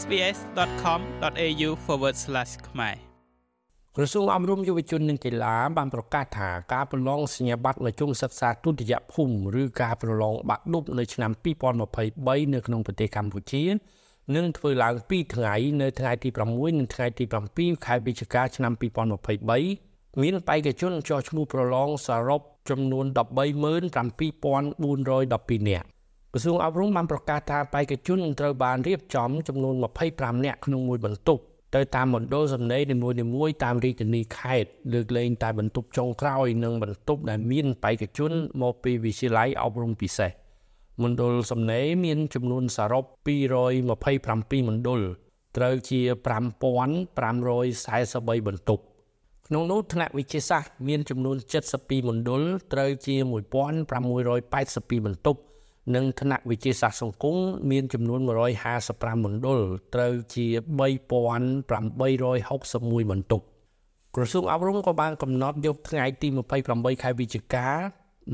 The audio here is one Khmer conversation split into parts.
sbs.com.au/ ខ្មែរក្រសួងអប់រំយុវជននិងកីឡាបានប្រកាសថាការប្រឡងសញ្ញាបត្រមធ្យមសិក្សាទុតិយភូមិឬការប្រឡងបាក់ឌុបនៅឆ្នាំ2023នៅក្នុងប្រទេសកម្ពុជានឹងធ្វើឡើង2ថ្ងៃនៅថ្ងៃទី6និងថ្ងៃទី7ខែវិច្ឆិកាឆ្នាំ2023មានបេក្ខជនចុះឈ្មោះប្រឡងសរុបចំនួន137,412នាក់ ក្រសួងអប់រំបានប្រកាសថាបេក្ខជនត្រូវបានរៀបចំចំនួន25នាក់ក្នុងមួយបន្ទប់ទៅតាមមណ្ឌលសំណេរនីមួយៗតាមរាជធានីខេត្តលើកលែងតែបន្ទប់ចុងក្រោយនិងបន្ទប់ដែលមានបេក្ខជនមកពីវិទ្យាល័យអប់រំពិសេសមណ្ឌលសំណេរមានចំនួនសរុប227មណ្ឌលត្រូវជា5543បន្ទប់ក្នុងនោះថ្នាក់វិទ្យាសាស្ត្រមានចំនួន72មណ្ឌលត្រូវជា1682បន្ទប់ និងថ្នាក់វិទ្យាសាស្ត្រសង្គមមានចំនួន155មណ្ឌលត្រូវជា3861បន្ទប់ក្រសួងអប់រំក៏បានកំណត់យកថ្ងៃទី28ខែវិច្ឆិកា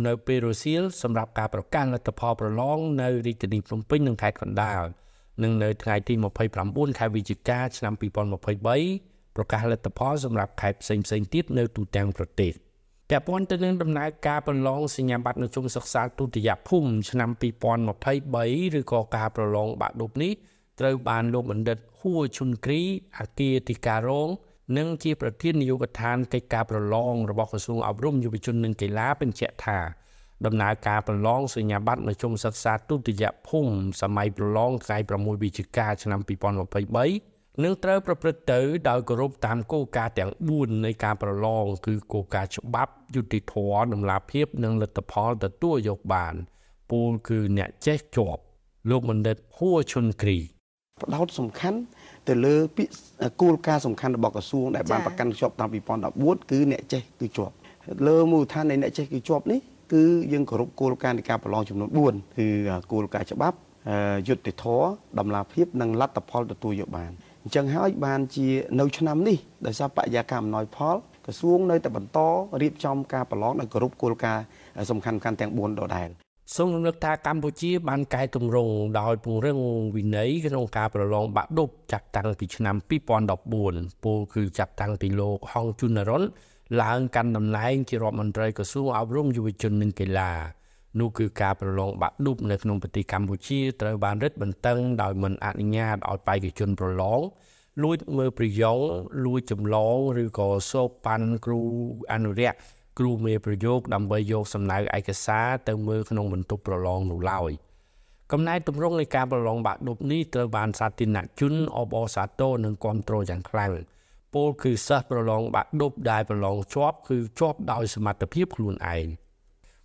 នៅពេលរសៀលសម្រាប់ការប្រកាសលទ្ធផលប្រឡងនៅរាជធានីភ្នំពេញនិងខេត្តកណ្ដាលនិងនៅថ្ងៃទី29ខែវិច្ឆិកាឆ្នាំ2023ប្រកាសលទ្ធផលសម្រាប់ខេត្តផ្សេងៗទៀតនៅទូទាំងប្រទេស។ ពាក់ព័ន្ធទៅនឹងដំណើរការប្រឡងសញ្ញាបត្រនៅជុំសិក្សាទុតិយភូមិឆ្នាំ2023ឬក៏ការប្រឡងបាក់ឌុបនេះត្រូវបានលោកបណ្ឌិតហួឈុនគ្រីអគារទីការរងនិងជាប្រធាននាយកដ្ឋានកិច្ចការប្រឡងរបស់ក្រសួងអប់រំយុវជននិងកីឡាបញ្ជាក់ថាដំណើរការប្រឡងសញ្ញាបត្រនៅជុំសិក្សាទុតិយភូមិសម័យប្រឡងថ្ងៃ6វិច្ឆិកាឆ្នាំ2023 នឹងត្រូវប្រព្រឹត្តទៅដោយគោរពតាមគោលការណ៍ទាំង4នៃការប្រឡងគឺគោលការណ៍ច្បាប់យុតិធម៌ដំណាភាពនិងលទ្ធផលទទួលយកបានពូលគឺអ្នកចេះជាប់លោកបណ្ឌិតហួឈុនគ្រីផ្ដោតសំខាន់ទៅលើពាក្យគោលការណ៍សំខាន់របស់ក្រសួងដែលបានប្រកាន់ខ្ជាប់តាំងពី2014គឺអ្នកចេះគឺជាប់លើមូលដ្ឋាននៃអ្នកចេះគឺជាប់នេះគឺយើងគោរពគោលការណ៍នៃការប្រឡងចំនួន4គឺគោលការណ៍ច្បាប់យុត្តិធម៌ដំណាភាពនិងលទ្ធផលទទួលយកបាន អញ្ចឹងហើយបានជានៅឆ្នាំនេះដោយសារបរិយាកាសអំណោយផលក្រសួងនៅតែបន្តរៀបចំការប្រឡងដោយគោរពគោលការណ៍សំខាន់ៗទាំង4ដដែលសូមរំលឹកថាកម្ពុជាបានកែតម្រង់ដោយពង្រឹងវិន័យក្នុងការប្រឡងបាក់ឌុបចាប់តាំងពីឆ្នាំ2014ពលគឺចាប់តាំងពីលោកហងជុនរុនឡើងកាន់តំណែងជារដ្ឋមន្ត្រីក្រសួងអប់រំយុវជននិងកីឡា នោះគឺការប្រឡងបាក់ឌុបនៅក្នុងប្រទេសកម្ពុជាត្រូវបានរឹតបន្តឹងដោយមិនអនុញ្ញាតឲ្យបេក្ខជនប្រឡងលួចមើលប្រយោគលួចចម្លងឬក៏សោកប៉ាន់គ្រូអនុរិយគ្រូមេប្រយោគដើម្បីយកសំណៅឯកសារទៅមើលក្នុងបន្ទប់ប្រឡងនោះឡើយកំណែទម្រង់នៃការប្រឡងបាក់ឌុបនេះត្រូវបានសាធារណជនអបអរសាទរនិងគាំទ្រយ៉ាងខ្លាំងពលគឺសិស្សប្រឡងបាក់ឌុបដែលប្រឡងជាប់ គឺជាប់ដោយសមត្ថភាពខ្លួនឯង